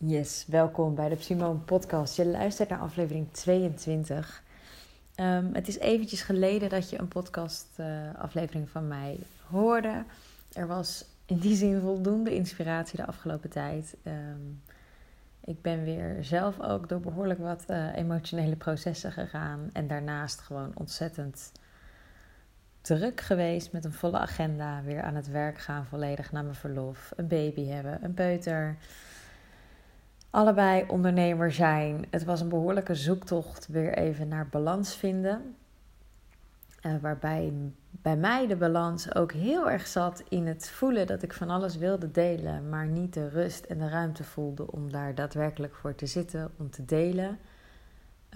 Yes, welkom bij de Simone Podcast. Je luistert naar aflevering 22. Um, het is eventjes geleden dat je een podcast-aflevering uh, van mij hoorde. Er was in die zin voldoende inspiratie de afgelopen tijd. Um, ik ben weer zelf ook door behoorlijk wat uh, emotionele processen gegaan. En daarnaast gewoon ontzettend druk geweest met een volle agenda. Weer aan het werk gaan, volledig na mijn verlof. Een baby hebben, een peuter allebei ondernemer zijn. Het was een behoorlijke zoektocht weer even naar balans vinden. Uh, waarbij bij mij de balans ook heel erg zat in het voelen dat ik van alles wilde delen, maar niet de rust en de ruimte voelde om daar daadwerkelijk voor te zitten, om te delen.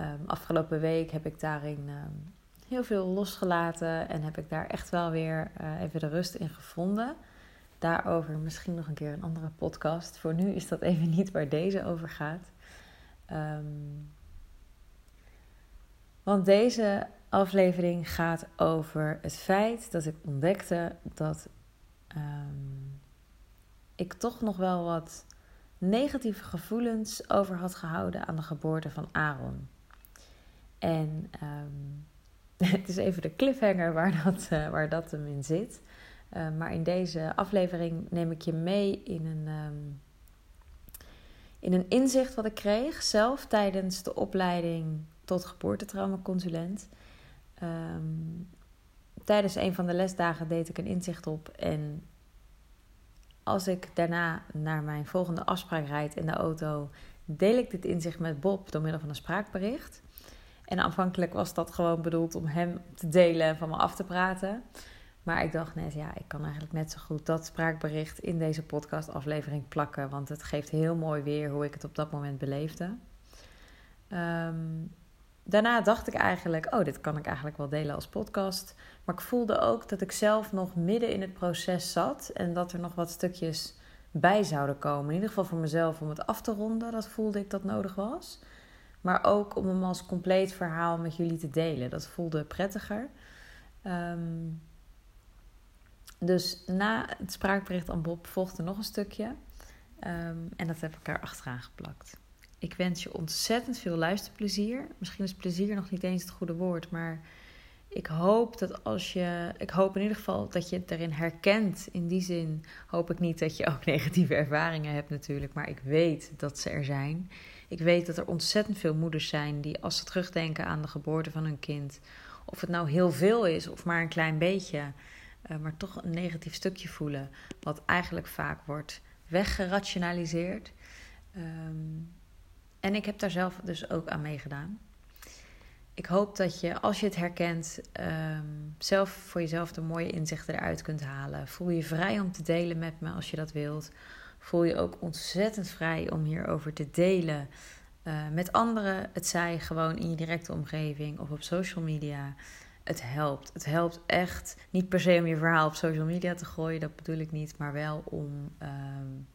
Um, afgelopen week heb ik daarin um, heel veel losgelaten en heb ik daar echt wel weer uh, even de rust in gevonden daarover misschien nog een keer een andere podcast. Voor nu is dat even niet waar deze over gaat. Um, want deze aflevering gaat over het feit dat ik ontdekte dat um, ik toch nog wel wat negatieve gevoelens over had gehouden aan de geboorte van Aaron. En um, het is even de cliffhanger waar dat, uh, waar dat hem in zit. Uh, maar in deze aflevering neem ik je mee in een, um, in een inzicht wat ik kreeg zelf tijdens de opleiding tot geboortetraumaconsulent. Um, tijdens een van de lesdagen deed ik een inzicht op en als ik daarna naar mijn volgende afspraak rijd in de auto, deel ik dit inzicht met Bob door middel van een spraakbericht. En aanvankelijk was dat gewoon bedoeld om hem te delen en van me af te praten. Maar ik dacht net, ja, ik kan eigenlijk net zo goed dat spraakbericht in deze podcastaflevering plakken. Want het geeft heel mooi weer hoe ik het op dat moment beleefde. Um, daarna dacht ik eigenlijk, oh, dit kan ik eigenlijk wel delen als podcast. Maar ik voelde ook dat ik zelf nog midden in het proces zat. En dat er nog wat stukjes bij zouden komen. In ieder geval voor mezelf om het af te ronden. Dat voelde ik dat nodig was. Maar ook om hem als compleet verhaal met jullie te delen. Dat voelde prettiger. Um, dus na het spraakbericht aan Bob volgde nog een stukje. Um, en dat heb ik er achteraan geplakt. Ik wens je ontzettend veel luisterplezier. Misschien is plezier nog niet eens het goede woord, maar ik hoop dat als je. Ik hoop in ieder geval dat je het erin herkent. In die zin hoop ik niet dat je ook negatieve ervaringen hebt, natuurlijk. Maar ik weet dat ze er zijn. Ik weet dat er ontzettend veel moeders zijn die, als ze terugdenken aan de geboorte van hun kind, of het nou heel veel is of maar een klein beetje uh, maar toch een negatief stukje voelen, wat eigenlijk vaak wordt weggerationaliseerd. Um, en ik heb daar zelf dus ook aan meegedaan. Ik hoop dat je, als je het herkent, um, zelf voor jezelf de mooie inzichten eruit kunt halen. Voel je vrij om te delen met me als je dat wilt. Voel je ook ontzettend vrij om hierover te delen uh, met anderen. Het zij gewoon in je directe omgeving of op social media het helpt. Het helpt echt. Niet per se om je verhaal op social media te gooien, dat bedoel ik niet, maar wel om, um,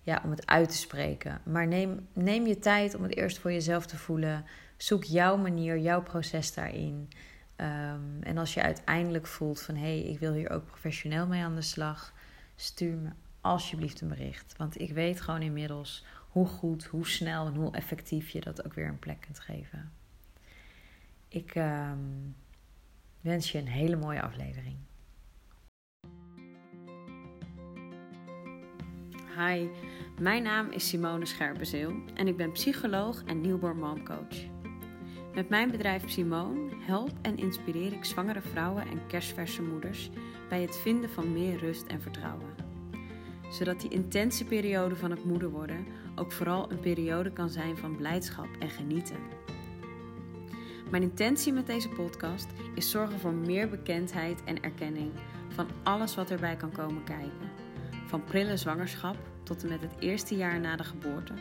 ja, om het uit te spreken. Maar neem, neem je tijd om het eerst voor jezelf te voelen. Zoek jouw manier, jouw proces daarin. Um, en als je uiteindelijk voelt van hé, hey, ik wil hier ook professioneel mee aan de slag, stuur me alsjeblieft een bericht. Want ik weet gewoon inmiddels hoe goed, hoe snel en hoe effectief je dat ook weer een plek kunt geven. Ik. Um, wens je een hele mooie aflevering. Hi, mijn naam is Simone Scherpenzeel en ik ben psycholoog en newborn momcoach. Met mijn bedrijf Simone help en inspireer ik zwangere vrouwen en kerstverse moeders bij het vinden van meer rust en vertrouwen. Zodat die intense periode van het moeder worden ook vooral een periode kan zijn van blijdschap en genieten. Mijn intentie met deze podcast is zorgen voor meer bekendheid en erkenning van alles wat erbij kan komen kijken. Van prille zwangerschap tot en met het eerste jaar na de geboorte.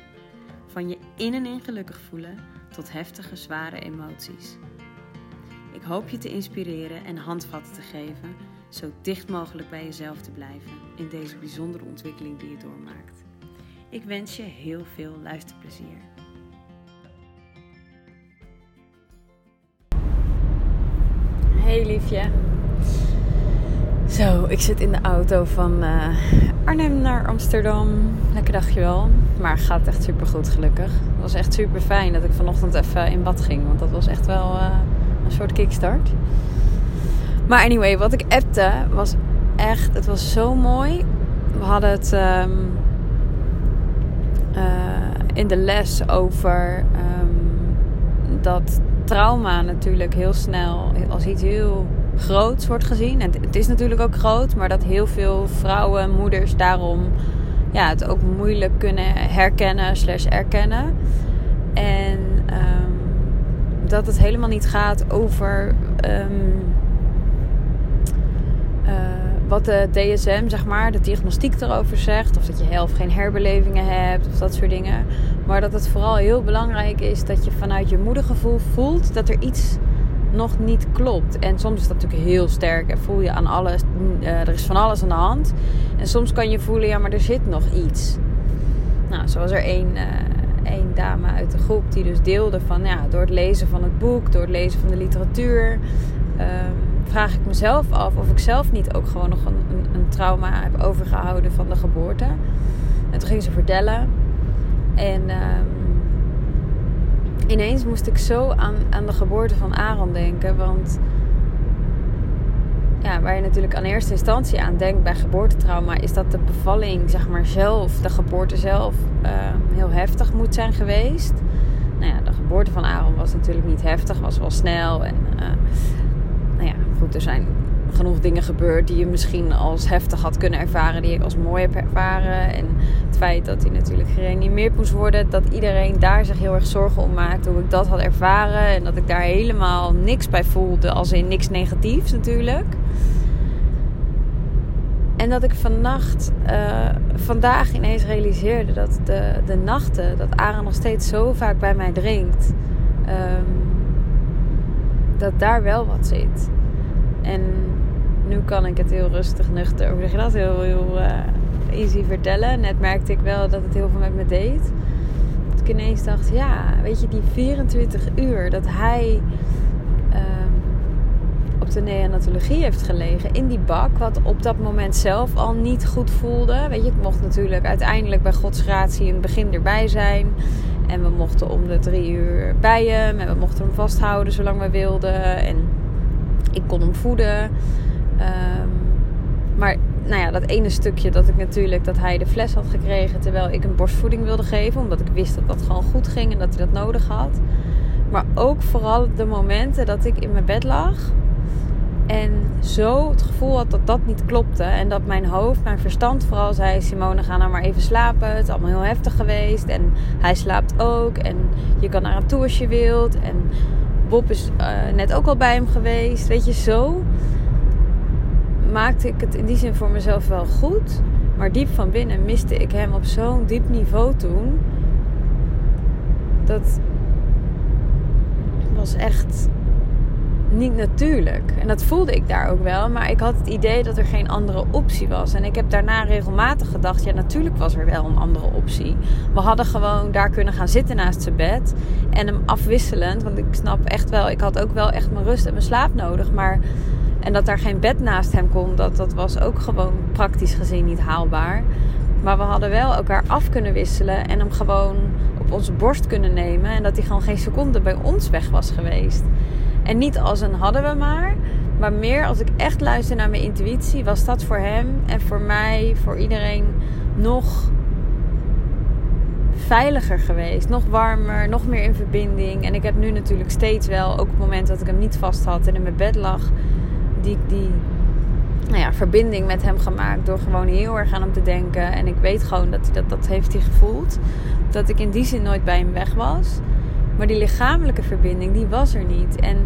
Van je in en in gelukkig voelen tot heftige, zware emoties. Ik hoop je te inspireren en handvatten te geven, zo dicht mogelijk bij jezelf te blijven in deze bijzondere ontwikkeling die je doormaakt. Ik wens je heel veel luisterplezier. Hey liefje. Zo, ik zit in de auto van uh, Arnhem naar Amsterdam. Lekker dagje wel. Maar gaat echt super goed, gelukkig. Het was echt super fijn dat ik vanochtend even in bad ging. Want dat was echt wel uh, een soort kickstart. Maar anyway, wat ik appte was echt... Het was zo mooi. We hadden het um, uh, in de les over um, dat trauma natuurlijk heel snel als iets heel groots wordt gezien. En het is natuurlijk ook groot, maar dat heel veel vrouwen, moeders daarom ja, het ook moeilijk kunnen herkennen slash erkennen. En um, dat het helemaal niet gaat over um, uh, wat de DSM, zeg maar, de diagnostiek erover zegt. Of dat je heel geen herbelevingen hebt of dat soort dingen. Maar dat het vooral heel belangrijk is dat je vanuit je moedergevoel voelt dat er iets nog niet klopt. En soms is dat natuurlijk heel sterk en voel je aan alles, uh, er is van alles aan de hand. En soms kan je voelen, ja, maar er zit nog iets. Nou, zo was er één, uh, één dame uit de groep die dus deelde van, ja, door het lezen van het boek, door het lezen van de literatuur, uh, vraag ik mezelf af of ik zelf niet ook gewoon nog een, een, een trauma heb overgehouden van de geboorte. En toen ging ze vertellen. En ehm, ineens moest ik zo aan, aan de geboorte van Aaron denken. Want ja, waar je natuurlijk aan eerste instantie aan denkt bij geboortetrauma, is dat de bevalling, zeg maar zelf, de geboorte zelf, uh, heel heftig moet zijn geweest. Nou ja, de geboorte van Aaron was natuurlijk niet heftig, was wel snel. En uh, nou ja, goed, er zijn genoeg dingen gebeurd die je misschien als heftig had kunnen ervaren, die ik als mooi heb ervaren. En het feit dat hij natuurlijk gereanimeerd moest worden, dat iedereen daar zich heel erg zorgen om maakte hoe ik dat had ervaren. En dat ik daar helemaal niks bij voelde, als in niks negatiefs natuurlijk. En dat ik vannacht, uh, vandaag ineens realiseerde dat de, de nachten, dat Aaron nog steeds zo vaak bij mij drinkt. Um, dat daar wel wat zit. En nu kan ik het heel rustig, nuchter, hoe zeg je dat, heel, heel uh, easy vertellen. Net merkte ik wel dat het heel veel met me deed. Dat ik ineens dacht, ja, weet je, die 24 uur dat hij uh, op de neonatologie heeft gelegen in die bak, wat op dat moment zelf al niet goed voelde. Weet je, ik mocht natuurlijk uiteindelijk bij Gods gratie in het begin erbij zijn. En we mochten om de drie uur bij hem. En we mochten hem vasthouden zolang we wilden. En ik kon hem voeden. Um, maar nou ja, dat ene stukje dat ik natuurlijk dat hij de fles had gekregen terwijl ik een borstvoeding wilde geven, omdat ik wist dat dat gewoon goed ging en dat hij dat nodig had. Maar ook vooral de momenten dat ik in mijn bed lag en zo het gevoel had dat dat niet klopte en dat mijn hoofd, mijn verstand vooral zei: Simone, ga nou maar even slapen. Het is allemaal heel heftig geweest en hij slaapt ook en je kan naar hem toe als je wilt en Bob is uh, net ook al bij hem geweest. Weet je, zo maakte ik het in die zin voor mezelf wel goed. Maar diep van binnen miste ik hem op zo'n diep niveau toen. Dat was echt niet natuurlijk. En dat voelde ik daar ook wel. Maar ik had het idee dat er geen andere optie was. En ik heb daarna regelmatig gedacht: ja, natuurlijk was er wel een andere optie. We hadden gewoon daar kunnen gaan zitten naast zijn bed. En hem afwisselend. Want ik snap echt wel, ik had ook wel echt mijn rust en mijn slaap nodig. Maar. En dat daar geen bed naast hem kon, dat, dat was ook gewoon praktisch gezien niet haalbaar. Maar we hadden wel elkaar af kunnen wisselen en hem gewoon op onze borst kunnen nemen. En dat hij gewoon geen seconde bij ons weg was geweest. En niet als een hadden we maar. Maar meer als ik echt luister naar mijn intuïtie, was dat voor hem en voor mij, voor iedereen nog veiliger geweest. Nog warmer, nog meer in verbinding. En ik heb nu natuurlijk steeds wel, ook op het moment dat ik hem niet vast had en in mijn bed lag, die, die nou ja, verbinding met hem gemaakt door gewoon heel erg aan hem te denken. En ik weet gewoon dat dat, dat heeft hij gevoeld. Dat ik in die zin nooit bij hem weg was. Maar die lichamelijke verbinding, die was er niet. En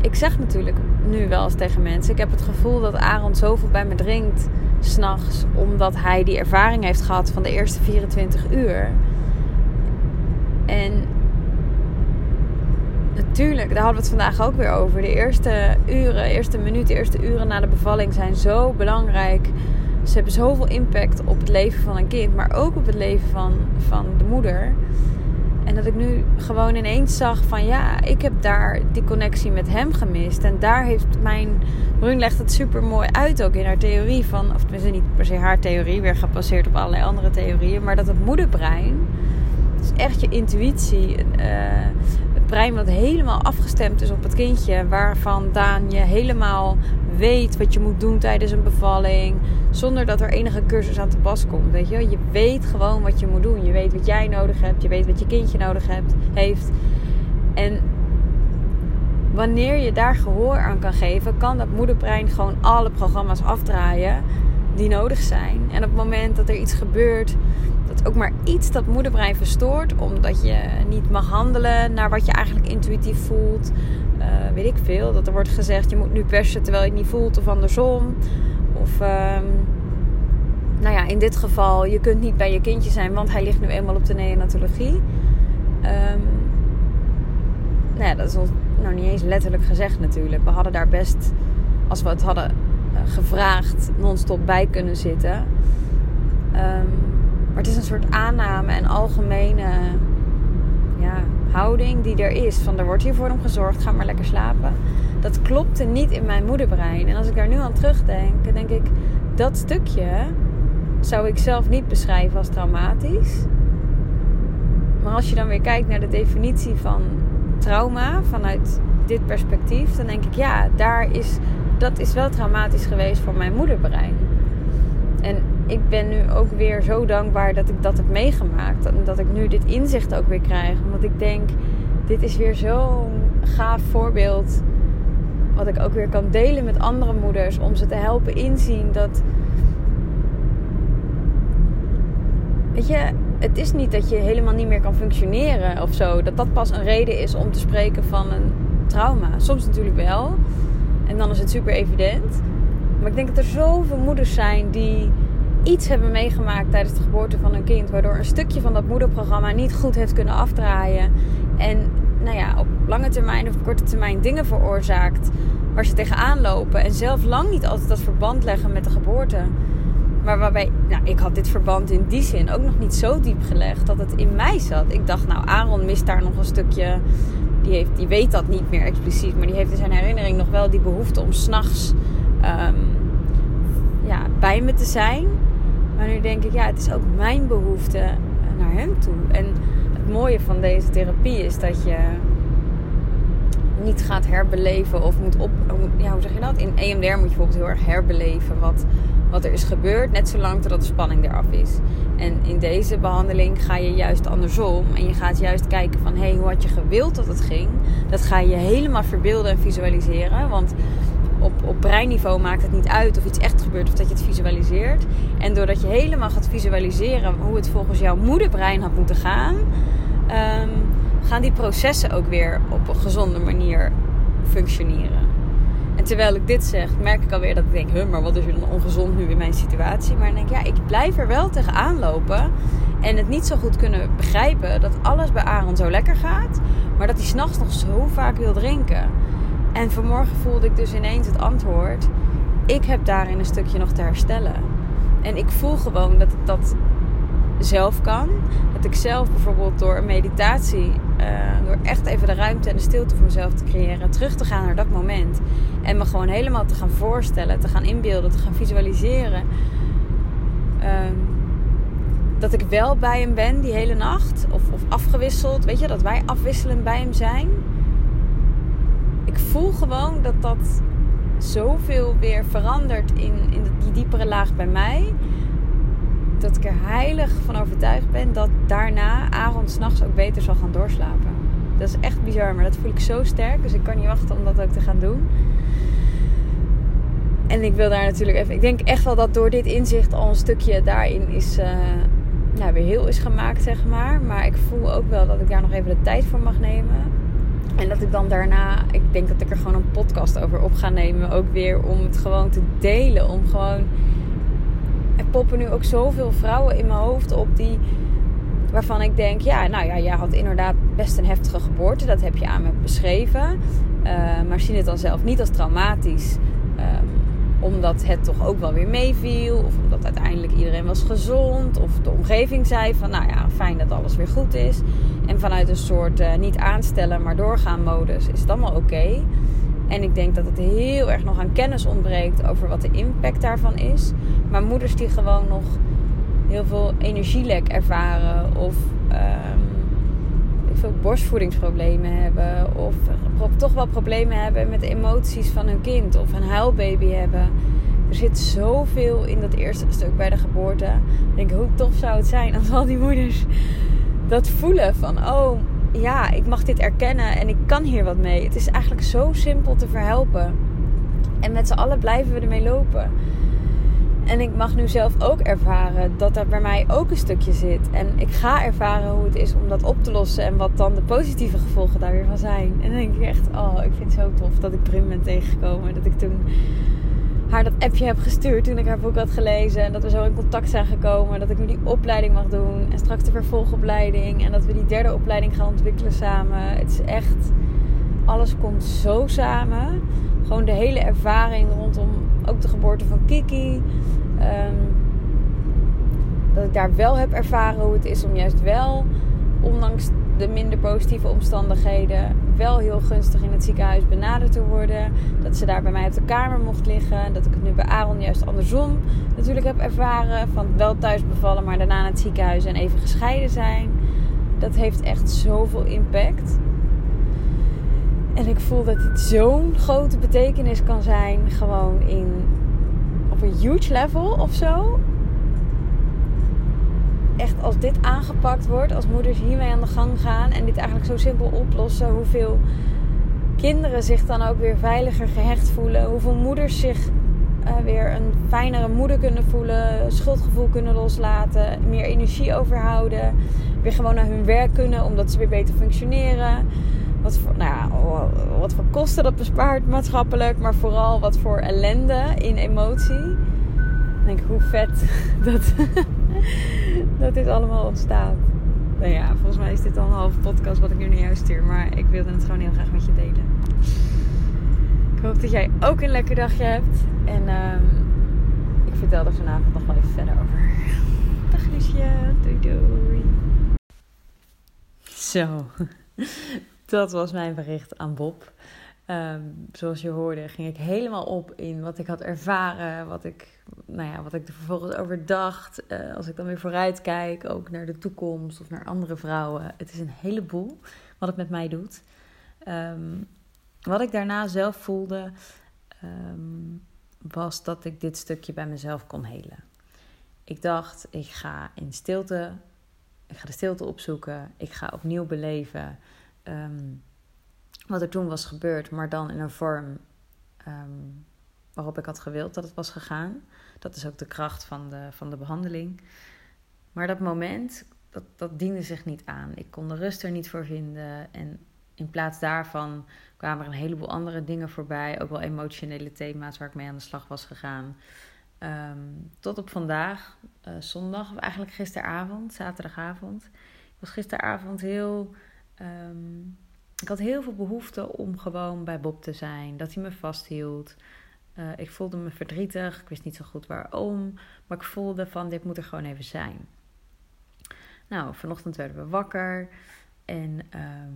ik zeg natuurlijk nu wel eens tegen mensen: ik heb het gevoel dat Aaron zoveel bij me drinkt s'nachts, omdat hij die ervaring heeft gehad van de eerste 24 uur. En natuurlijk, daar hadden we het vandaag ook weer over. De eerste uren, eerste minuten, eerste uren na de bevalling zijn zo belangrijk. Ze hebben zoveel impact op het leven van een kind, maar ook op het leven van, van de moeder. En dat ik nu gewoon ineens zag van ja, ik heb daar die connectie met hem gemist. En daar heeft mijn. Brun legt het super mooi uit ook in haar theorie van. Of tenminste niet per se haar theorie, weer gebaseerd op allerlei andere theorieën. Maar dat het moederbrein. is echt je intuïtie. Het brein wat helemaal afgestemd is op het kindje. Waarvan Daan je helemaal weet wat je moet doen tijdens een bevalling. Zonder dat er enige cursus aan te pas komt. Weet je? je weet gewoon wat je moet doen. Je weet wat jij nodig hebt. Je weet wat je kindje nodig hebt, heeft. En wanneer je daar gehoor aan kan geven, kan dat moederbrein gewoon alle programma's afdraaien die nodig zijn. En op het moment dat er iets gebeurt, ook maar iets dat moederbrein verstoort, omdat je niet mag handelen naar wat je eigenlijk intuïtief voelt, uh, weet ik veel. Dat er wordt gezegd, je moet nu persen terwijl je het niet voelt of andersom. Of, um, nou ja, in dit geval, je kunt niet bij je kindje zijn, want hij ligt nu eenmaal op de neonatologie. Um, nou ja, dat is ons nou niet eens letterlijk gezegd natuurlijk. We hadden daar best, als we het hadden uh, gevraagd, non-stop bij kunnen zitten. Um, maar het is een soort aanname en algemene ja, houding die er is. Van er wordt hier voor hem gezorgd, ga maar lekker slapen. Dat klopte niet in mijn moederbrein. En als ik daar nu aan terugdenk, denk ik dat stukje zou ik zelf niet beschrijven als traumatisch. Maar als je dan weer kijkt naar de definitie van trauma vanuit dit perspectief, dan denk ik ja, daar is, dat is wel traumatisch geweest voor mijn moederbrein. En ik ben nu ook weer zo dankbaar dat ik dat heb meegemaakt. En dat ik nu dit inzicht ook weer krijg. Omdat ik denk, dit is weer zo'n gaaf voorbeeld. Wat ik ook weer kan delen met andere moeders. Om ze te helpen inzien dat. Weet je, het is niet dat je helemaal niet meer kan functioneren of zo. Dat dat pas een reden is om te spreken van een trauma. Soms natuurlijk wel. En dan is het super evident. Maar ik denk dat er zoveel moeders zijn die iets hebben meegemaakt tijdens de geboorte van hun kind. Waardoor een stukje van dat moederprogramma niet goed heeft kunnen afdraaien. En nou ja, op lange termijn of korte termijn dingen veroorzaakt waar ze tegenaan lopen. En zelf lang niet altijd dat verband leggen met de geboorte. Maar waarbij, nou, ik had dit verband in die zin ook nog niet zo diep gelegd dat het in mij zat. Ik dacht, nou, Aaron mist daar nog een stukje. Die, heeft, die weet dat niet meer expliciet, maar die heeft in zijn herinnering nog wel die behoefte om s'nachts um, ja, bij me te zijn. Maar nu denk ik, ja, het is ook mijn behoefte eh, naar hem toe. En het mooie van deze therapie is dat je niet gaat herbeleven of moet op. Ja, hoe zeg je dat? In EMDR moet je bijvoorbeeld heel erg herbeleven wat, wat er is gebeurd, net zolang totdat de spanning eraf is. En in deze behandeling ga je juist andersom. En je gaat juist kijken van hé, hey, hoe had je gewild dat het ging? Dat ga je helemaal verbeelden en visualiseren. Want op, op breinniveau maakt het niet uit of iets echt gebeurt of dat je het visualiseert. En doordat je helemaal gaat visualiseren hoe het volgens jouw moederbrein had moeten gaan, um, gaan die processen ook weer op een gezonde manier functioneren. En terwijl ik dit zeg, merk ik alweer dat ik denk, huh, maar wat is er dan ongezond nu in mijn situatie? Maar dan denk ik, ja, ik blijf er wel tegenaan lopen. En het niet zo goed kunnen begrijpen dat alles bij Aaron zo lekker gaat. Maar dat hij s'nachts nog zo vaak wil drinken. En vanmorgen voelde ik dus ineens het antwoord. Ik heb daarin een stukje nog te herstellen. En ik voel gewoon dat ik dat zelf kan. Dat ik zelf bijvoorbeeld door een meditatie, uh, door echt even de ruimte en de stilte voor mezelf te creëren, terug te gaan naar dat moment. En me gewoon helemaal te gaan voorstellen, te gaan inbeelden, te gaan visualiseren. Um, dat ik wel bij hem ben die hele nacht. Of, of afgewisseld. Weet je, dat wij afwisselend bij hem zijn ik voel gewoon dat dat zoveel weer verandert in, in die diepere laag bij mij. Dat ik er heilig van overtuigd ben dat daarna Aaron s'nachts ook beter zal gaan doorslapen. Dat is echt bizar, maar dat voel ik zo sterk. Dus ik kan niet wachten om dat ook te gaan doen. En ik wil daar natuurlijk even. Ik denk echt wel dat door dit inzicht al een stukje daarin is. Uh, nou, weer heel is gemaakt, zeg maar. Maar ik voel ook wel dat ik daar nog even de tijd voor mag nemen. En dat ik dan daarna, ik denk dat ik er gewoon een podcast over op ga nemen. Ook weer om het gewoon te delen. Om gewoon. Er poppen nu ook zoveel vrouwen in mijn hoofd op die. Waarvan ik denk, ja, nou ja, jij had inderdaad best een heftige geboorte. Dat heb je aan me beschreven. Uh, maar zien het dan zelf niet als traumatisch. Um, omdat het toch ook wel weer meeviel. Of omdat uiteindelijk iedereen was gezond. Of de omgeving zei van nou ja, fijn dat alles weer goed is. En vanuit een soort uh, niet aanstellen maar doorgaan modus is het allemaal oké. En ik denk dat het heel erg nog aan kennis ontbreekt over wat de impact daarvan is. Maar moeders die gewoon nog heel veel energielek ervaren of um, veel borstvoedingsproblemen hebben toch wel problemen hebben met de emoties van hun kind of een huilbaby hebben. Er zit zoveel in dat eerste stuk bij de geboorte. Ik denk, hoe tof zou het zijn als al die moeders dat voelen van, oh ja, ik mag dit erkennen en ik kan hier wat mee. Het is eigenlijk zo simpel te verhelpen. En met z'n allen blijven we ermee lopen. En ik mag nu zelf ook ervaren dat er bij mij ook een stukje zit. En ik ga ervaren hoe het is om dat op te lossen. En wat dan de positieve gevolgen daar weer van zijn. En dan denk ik echt, oh, ik vind het zo tof dat ik Prim ben tegengekomen. Dat ik toen haar dat appje heb gestuurd toen ik haar boek had gelezen. En dat we zo in contact zijn gekomen. Dat ik nu die opleiding mag doen. En straks de vervolgopleiding. En dat we die derde opleiding gaan ontwikkelen samen. Het is echt, alles komt zo samen. Gewoon de hele ervaring rondom ook de geboorte van Kiki. Ehm, dat ik daar wel heb ervaren hoe het is om juist wel, ondanks de minder positieve omstandigheden, wel heel gunstig in het ziekenhuis benaderd te worden. Dat ze daar bij mij op de kamer mocht liggen. Dat ik het nu bij Aaron juist andersom natuurlijk heb ervaren. Van wel thuis bevallen, maar daarna naar het ziekenhuis en even gescheiden zijn. Dat heeft echt zoveel impact. En ik voel dat dit zo'n grote betekenis kan zijn. Gewoon in op een huge level of zo. Echt als dit aangepakt wordt, als moeders hiermee aan de gang gaan en dit eigenlijk zo simpel oplossen, hoeveel kinderen zich dan ook weer veiliger gehecht voelen, hoeveel moeders zich uh, weer een fijnere moeder kunnen voelen, schuldgevoel kunnen loslaten, meer energie overhouden, weer gewoon naar hun werk kunnen omdat ze weer beter functioneren wat voor, nou wat voor kosten dat bespaart maatschappelijk, maar vooral wat voor ellende in emotie. Ik denk hoe vet dat, dat dit allemaal ontstaat. Nou ja, volgens mij is dit al een halve podcast wat ik nu naar jou stuur, maar ik wilde het gewoon heel graag met je delen. Ik hoop dat jij ook een lekker dagje hebt. En um, ik vertel er vanavond nog wel even verder over. Dag Lucie, doei doei. Zo, dat was mijn bericht aan Bob. Ehm, zoals je hoorde, ging ik helemaal op in wat ik had ervaren, wat ik, nou ja, wat ik er vervolgens over dacht. Eh, als ik dan weer vooruit kijk, ook naar de toekomst of naar andere vrouwen. Het is een heleboel wat het met mij doet. Ehm, wat ik daarna zelf voelde, ehm, was dat ik dit stukje bij mezelf kon helen. Ik dacht, ik ga in stilte, ik ga de stilte opzoeken, ik ga opnieuw beleven Ehm, wat er toen was gebeurd, maar dan in een vorm ehm, waarop ik had gewild dat het was gegaan. Dat is ook de kracht van de, van de behandeling. Maar dat moment, dat, dat diende zich niet aan. Ik kon de rust er niet voor vinden. En in plaats daarvan kwamen er een heleboel andere dingen voorbij. Ook wel emotionele thema's waar ik mee aan de slag was gegaan. Ehm, tot op vandaag, uh, zondag, of eigenlijk gisteravond, zaterdagavond. Ik was gisteravond heel Ehm, ik had heel veel behoefte om gewoon bij Bob te zijn. Dat hij me vasthield. Uh, ik voelde me verdrietig. Ik wist niet zo goed waarom. Maar ik voelde van dit moet er gewoon even zijn. Nou, vanochtend werden we wakker. En ehm,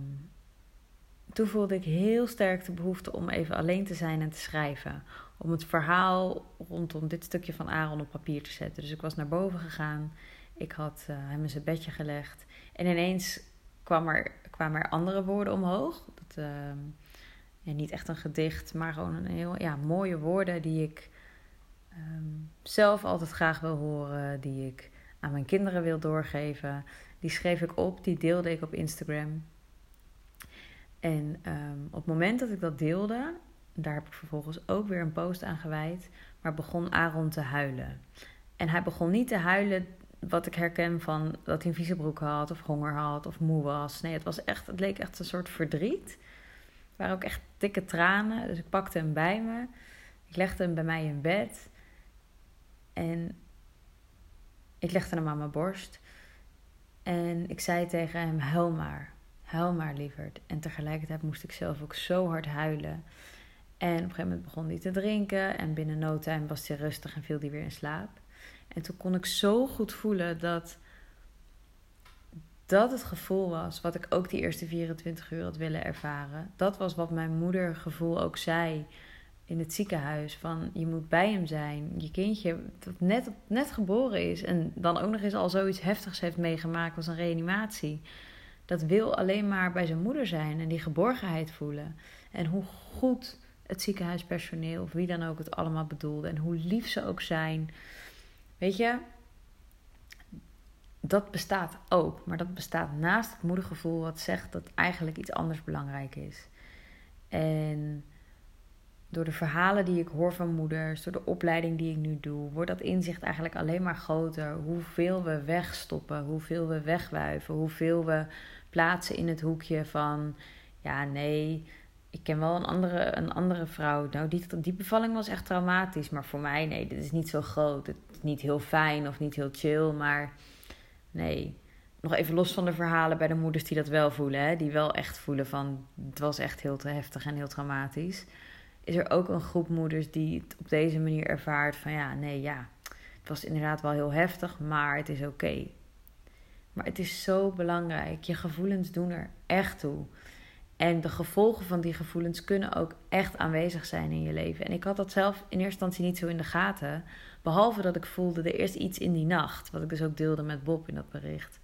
toen voelde ik heel sterk de behoefte om even alleen te zijn en te schrijven. Om het verhaal rondom dit stukje van Aaron op papier te zetten. Dus ik was naar boven gegaan. Ik had uh, hem in zijn bedje gelegd. En ineens kwam er kwamen er andere woorden omhoog. Dat, ehm, niet echt een gedicht, maar gewoon een heel ja, mooie woorden die ik ehm, zelf altijd graag wil horen, die ik aan mijn kinderen wil doorgeven. Die schreef ik op, die deelde ik op Instagram. En um, op het moment dat ik dat deelde, daar heb ik vervolgens ook weer een post aan gewijd, maar begon Aaron te huilen. En hij begon niet te huilen wat ik herken van dat hij een vieze broek had, of honger had, of moe was. Nee, het, was echt, het leek echt een soort verdriet. Het waren ook echt dikke tranen. Dus ik pakte hem bij me. Ik legde hem bij mij in bed. En ik legde hem aan mijn borst. En ik zei tegen hem: Huil maar. Huil maar, lieverd. En tegelijkertijd moest ik zelf ook zo hard huilen. En op een gegeven moment begon hij te drinken. En binnen no time was hij rustig en viel hij weer in slaap. En toen kon ik zo goed voelen dat dat het gevoel was wat ik ook die eerste 24 uur had willen ervaren. Dat was wat mijn moedergevoel ook zei in het ziekenhuis. Van je moet bij hem zijn. Je kindje dat net, net geboren is en dan ook nog eens al zoiets heftigs heeft meegemaakt als een reanimatie. Dat wil alleen maar bij zijn moeder zijn en die geborgenheid voelen. En hoe goed het ziekenhuispersoneel of wie dan ook het allemaal bedoelde. En hoe lief ze ook zijn. Weet je, dat bestaat ook. Maar dat bestaat naast het moedergevoel wat zegt dat eigenlijk iets anders belangrijk is. En door de verhalen die ik hoor van moeders, door de opleiding die ik nu doe, wordt dat inzicht eigenlijk alleen maar groter. Hoeveel we wegstoppen, hoeveel we wegwuiven, hoeveel we plaatsen in het hoekje van ja, nee, ik ken wel een andere, een andere vrouw. Nou, die, die bevalling was echt traumatisch. Maar voor mij, nee, dit is niet zo groot. Niet heel fijn of niet heel chill. Maar nee, nog even los van de verhalen bij de moeders die dat wel voelen. Hè, die wel echt voelen van, het was echt heel te heftig en heel traumatisch. Is er ook een groep moeders die het op deze manier ervaart van, ja, nee, ja. Het was inderdaad wel heel heftig, maar het is oké. Maar het is zo belangrijk. Je gevoelens doen er echt toe. En de gevolgen van die gevoelens kunnen ook echt aanwezig zijn in je leven. En ik had dat zelf in eerste instantie niet zo in de gaten. Behalve dat ik voelde er eerst iets in die nacht. Wat ik dus ook deelde met Bob in dat bericht.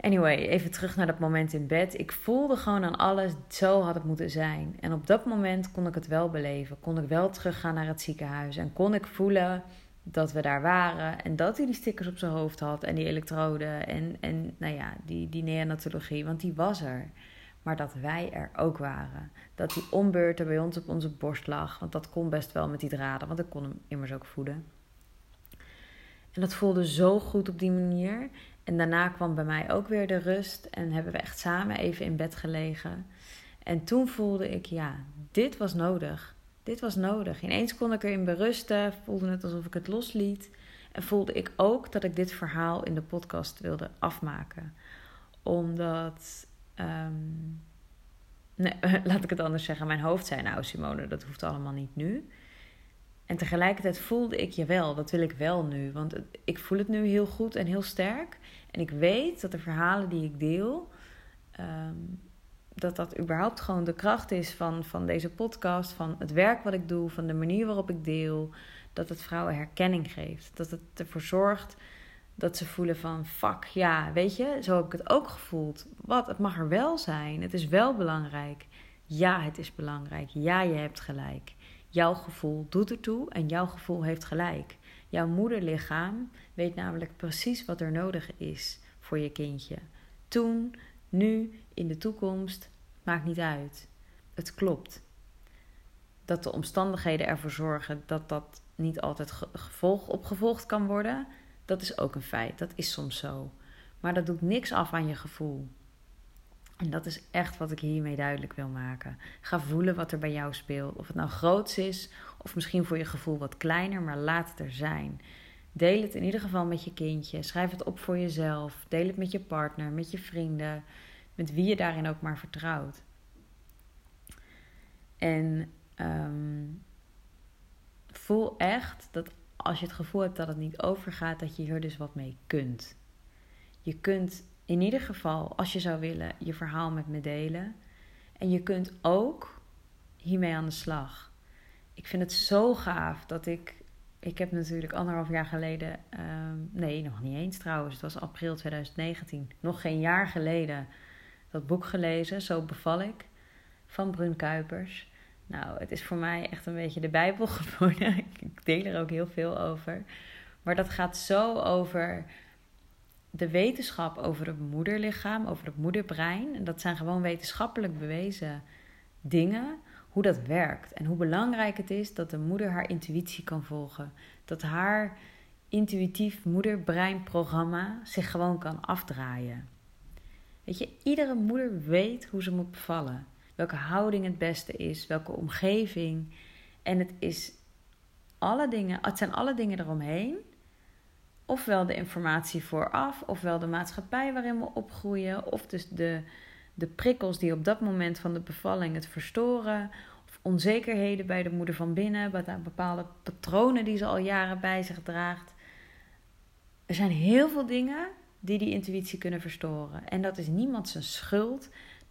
Anyway, even terug naar dat moment in bed. Ik voelde gewoon aan alles, zo had het moeten zijn. En op dat moment kon ik het wel beleven. Kon ik wel teruggaan naar het ziekenhuis. En kon ik voelen dat we daar waren. En dat hij die stickers op zijn hoofd had. En die elektroden. En, en nou ja, die, die neonatologie. Want die was er. Maar dat wij er ook waren. Dat die ombeurten bij ons op onze borst lag. Want dat kon best wel met die draden. Want ik kon hem immers ook voeden. En dat voelde zo goed op die manier. En daarna kwam bij mij ook weer de rust. En hebben we echt samen even in bed gelegen. En toen voelde ik, ja, dit was nodig. Dit was nodig. Ineens kon ik erin berusten, voelde het alsof ik het losliet. En voelde ik ook dat ik dit verhaal in de podcast wilde afmaken. Omdat, ehm, nee, laat ik het anders zeggen, mijn hoofd zei nou Simone, dat hoeft allemaal niet nu. En tegelijkertijd voelde ik je wel, dat wil ik wel nu. Want ik voel het nu heel goed en heel sterk. En ik weet dat de verhalen die ik deel, ehm, dat dat überhaupt gewoon de kracht is van, van deze podcast, van het werk wat ik doe, van de manier waarop ik deel. Dat het vrouwen herkenning geeft. Dat het ervoor zorgt dat ze voelen van fuck, ja, weet je, zo heb ik het ook gevoeld. Wat, het mag er wel zijn. Het is wel belangrijk. Ja, het is belangrijk. Ja, je hebt gelijk. Jouw gevoel doet ertoe en jouw gevoel heeft gelijk. Jouw moederlichaam weet namelijk precies wat er nodig is voor je kindje. Toen, nu, in de toekomst, maakt niet uit. Het klopt. Dat de omstandigheden ervoor zorgen dat dat niet altijd gevolg, opgevolgd kan worden, dat is ook een feit. Dat is soms zo. Maar dat doet niks af aan je gevoel. En dat is echt wat ik hiermee duidelijk wil maken. Ga voelen wat er bij jou speelt. Of het nou groots is, of misschien voor je gevoel wat kleiner, maar laat het er zijn. Deel het in ieder geval met je kindje. Schrijf het op voor jezelf. Deel het met je partner, met je vrienden met wie je daarin ook maar vertrouwt. En ehm, voel echt dat als je het gevoel hebt dat het niet overgaat, dat je hier dus wat mee kunt. Je kunt in ieder geval, als je zou willen, je verhaal met me delen. En je kunt ook hiermee aan de slag. Ik vind het zo gaaf dat ik. Ik heb natuurlijk anderhalf jaar geleden. Ehm, nee, nog niet eens trouwens. Het was april 2019. Nog geen jaar geleden dat boek gelezen, Zo beval ik, van Brun Kuipers. Nou, het is voor mij echt een beetje de Bijbel geworden. ik deel er ook heel veel over. Maar dat gaat zo over de wetenschap over het moederlichaam, over het moederbrein. En dat zijn gewoon wetenschappelijk bewezen dingen. Hoe dat werkt en hoe belangrijk het is dat de moeder haar intuïtie kan volgen. Dat haar intuïtief moederbreinprogramma zich gewoon kan afdraaien. Weet je, iedere moeder weet hoe ze moet bevallen. Welke houding het beste is, welke omgeving. En het is alle dingen, het zijn alle dingen eromheen. Ofwel de informatie vooraf, ofwel de maatschappij waarin we opgroeien, of dus de, de prikkels die op dat moment van de bevalling het verstoren, of onzekerheden bij de moeder van binnen, bepaalde patronen die ze al jaren bij zich draagt. Er zijn heel veel dingen die die intuïtie kunnen verstoren. En dat is niemand zijn schuld.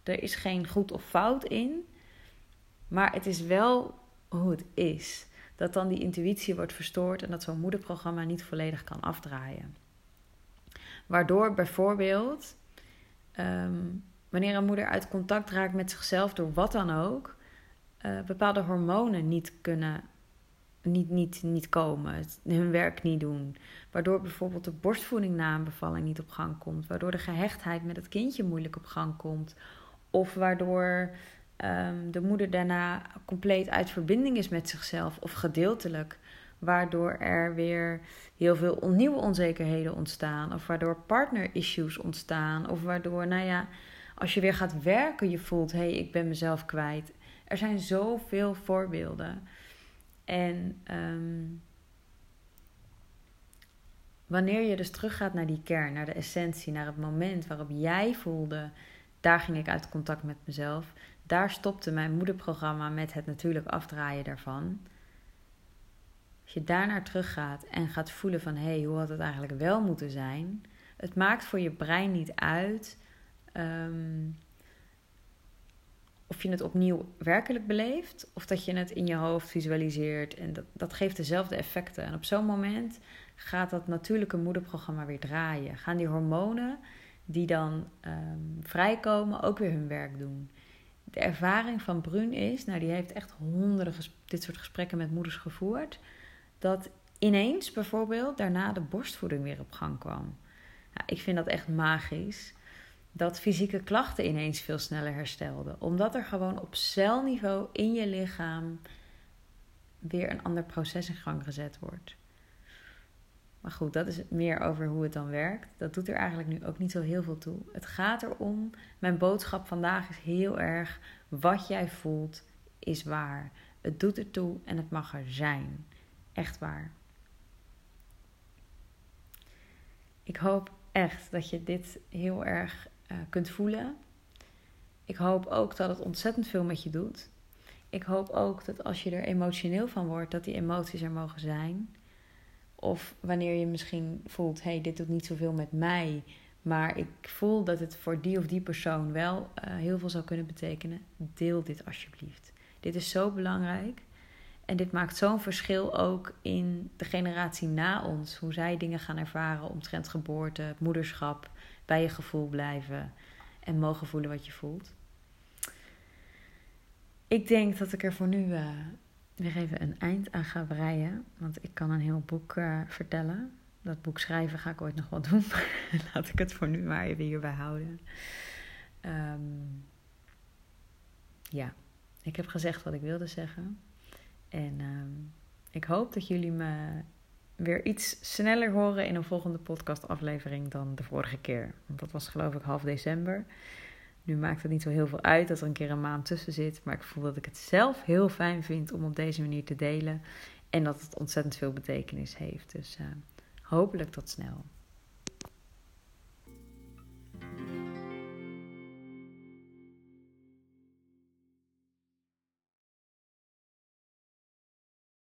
Er is geen goed of fout in. Maar het is wel hoe het is. Dat dan die intuïtie wordt verstoord en dat zo'n moederprogramma niet volledig kan afdraaien. Waardoor bijvoorbeeld, ehm, wanneer een moeder uit contact raakt met zichzelf door wat dan ook, uh, bepaalde hormonen niet kunnen niet, niet, niet komen, hun werk niet doen. Waardoor bijvoorbeeld de borstvoeding na een bevalling niet op gang komt. Waardoor de gehechtheid met het kindje moeilijk op gang komt. Of waardoor um, de moeder daarna compleet uit verbinding is met zichzelf of gedeeltelijk. Waardoor er weer heel veel nieuwe onzekerheden ontstaan. Of waardoor partner-issues ontstaan. Of waardoor, nou ja, als je weer gaat werken, je voelt: hé, hey, ik ben mezelf kwijt. Er zijn zoveel voorbeelden. En um, wanneer je dus teruggaat naar die kern, naar de essentie, naar het moment waarop jij voelde: daar ging ik uit contact met mezelf. Daar stopte mijn moederprogramma met het natuurlijk afdraaien daarvan. Als je daarnaar teruggaat en gaat voelen van hé, hey, hoe had het eigenlijk wel moeten zijn? Het maakt voor je brein niet uit um, of je het opnieuw werkelijk beleeft of dat je het in je hoofd visualiseert. En dat, dat geeft dezelfde effecten. En op zo'n moment gaat dat natuurlijke moederprogramma weer draaien. Gaan die hormonen die dan um, vrijkomen ook weer hun werk doen de ervaring van Brun is, nou die heeft echt honderden dit soort gesprekken met moeders gevoerd, dat ineens bijvoorbeeld daarna de borstvoeding weer op gang kwam. ik vind dat echt magisch. Dat fysieke klachten ineens veel sneller herstelden. Omdat er gewoon op celniveau in je lichaam weer een ander proces in gang gezet wordt. Maar goed, dat is meer over hoe het dan werkt. Dat doet er eigenlijk nu ook niet zo heel veel toe. Het gaat erom, mijn boodschap vandaag is heel erg: wat jij voelt is waar. Het doet ertoe en het mag er zijn. Echt waar. Ik hoop echt dat je dit heel erg uh, kunt voelen. Ik hoop ook dat het ontzettend veel met je doet. Ik hoop ook dat als je er emotioneel van wordt, dat die emoties er mogen zijn. Of wanneer je misschien voelt, hey, dit doet niet zoveel met mij, maar ik voel dat het voor die of die persoon wel uh, heel veel zou kunnen betekenen. Deel dit alsjeblieft. Dit is zo belangrijk. En dit maakt zo'n verschil ook in de generatie na ons. Hoe zij dingen gaan ervaren omtrent geboorte, moederschap, bij je gevoel blijven en mogen voelen wat je voelt. Ik denk dat ik er voor nu uh, weer even een eind aan ga. Want ik kan een heel boek uh, vertellen. Dat boek schrijven ga ik ooit nog wel doen. Laat ik het voor nu maar even hierbij houden. Um, ja, ik heb gezegd wat ik wilde zeggen. En um, ik hoop dat jullie me weer iets sneller horen in een volgende podcastaflevering dan de vorige keer. Want dat was geloof ik half december. Nu maakt het niet zo heel veel uit dat er een keer een maand tussen zit. Maar ik voel dat ik het zelf heel fijn vind om op deze manier te delen. En dat het ontzettend veel betekenis heeft. Dus uh, hopelijk tot snel.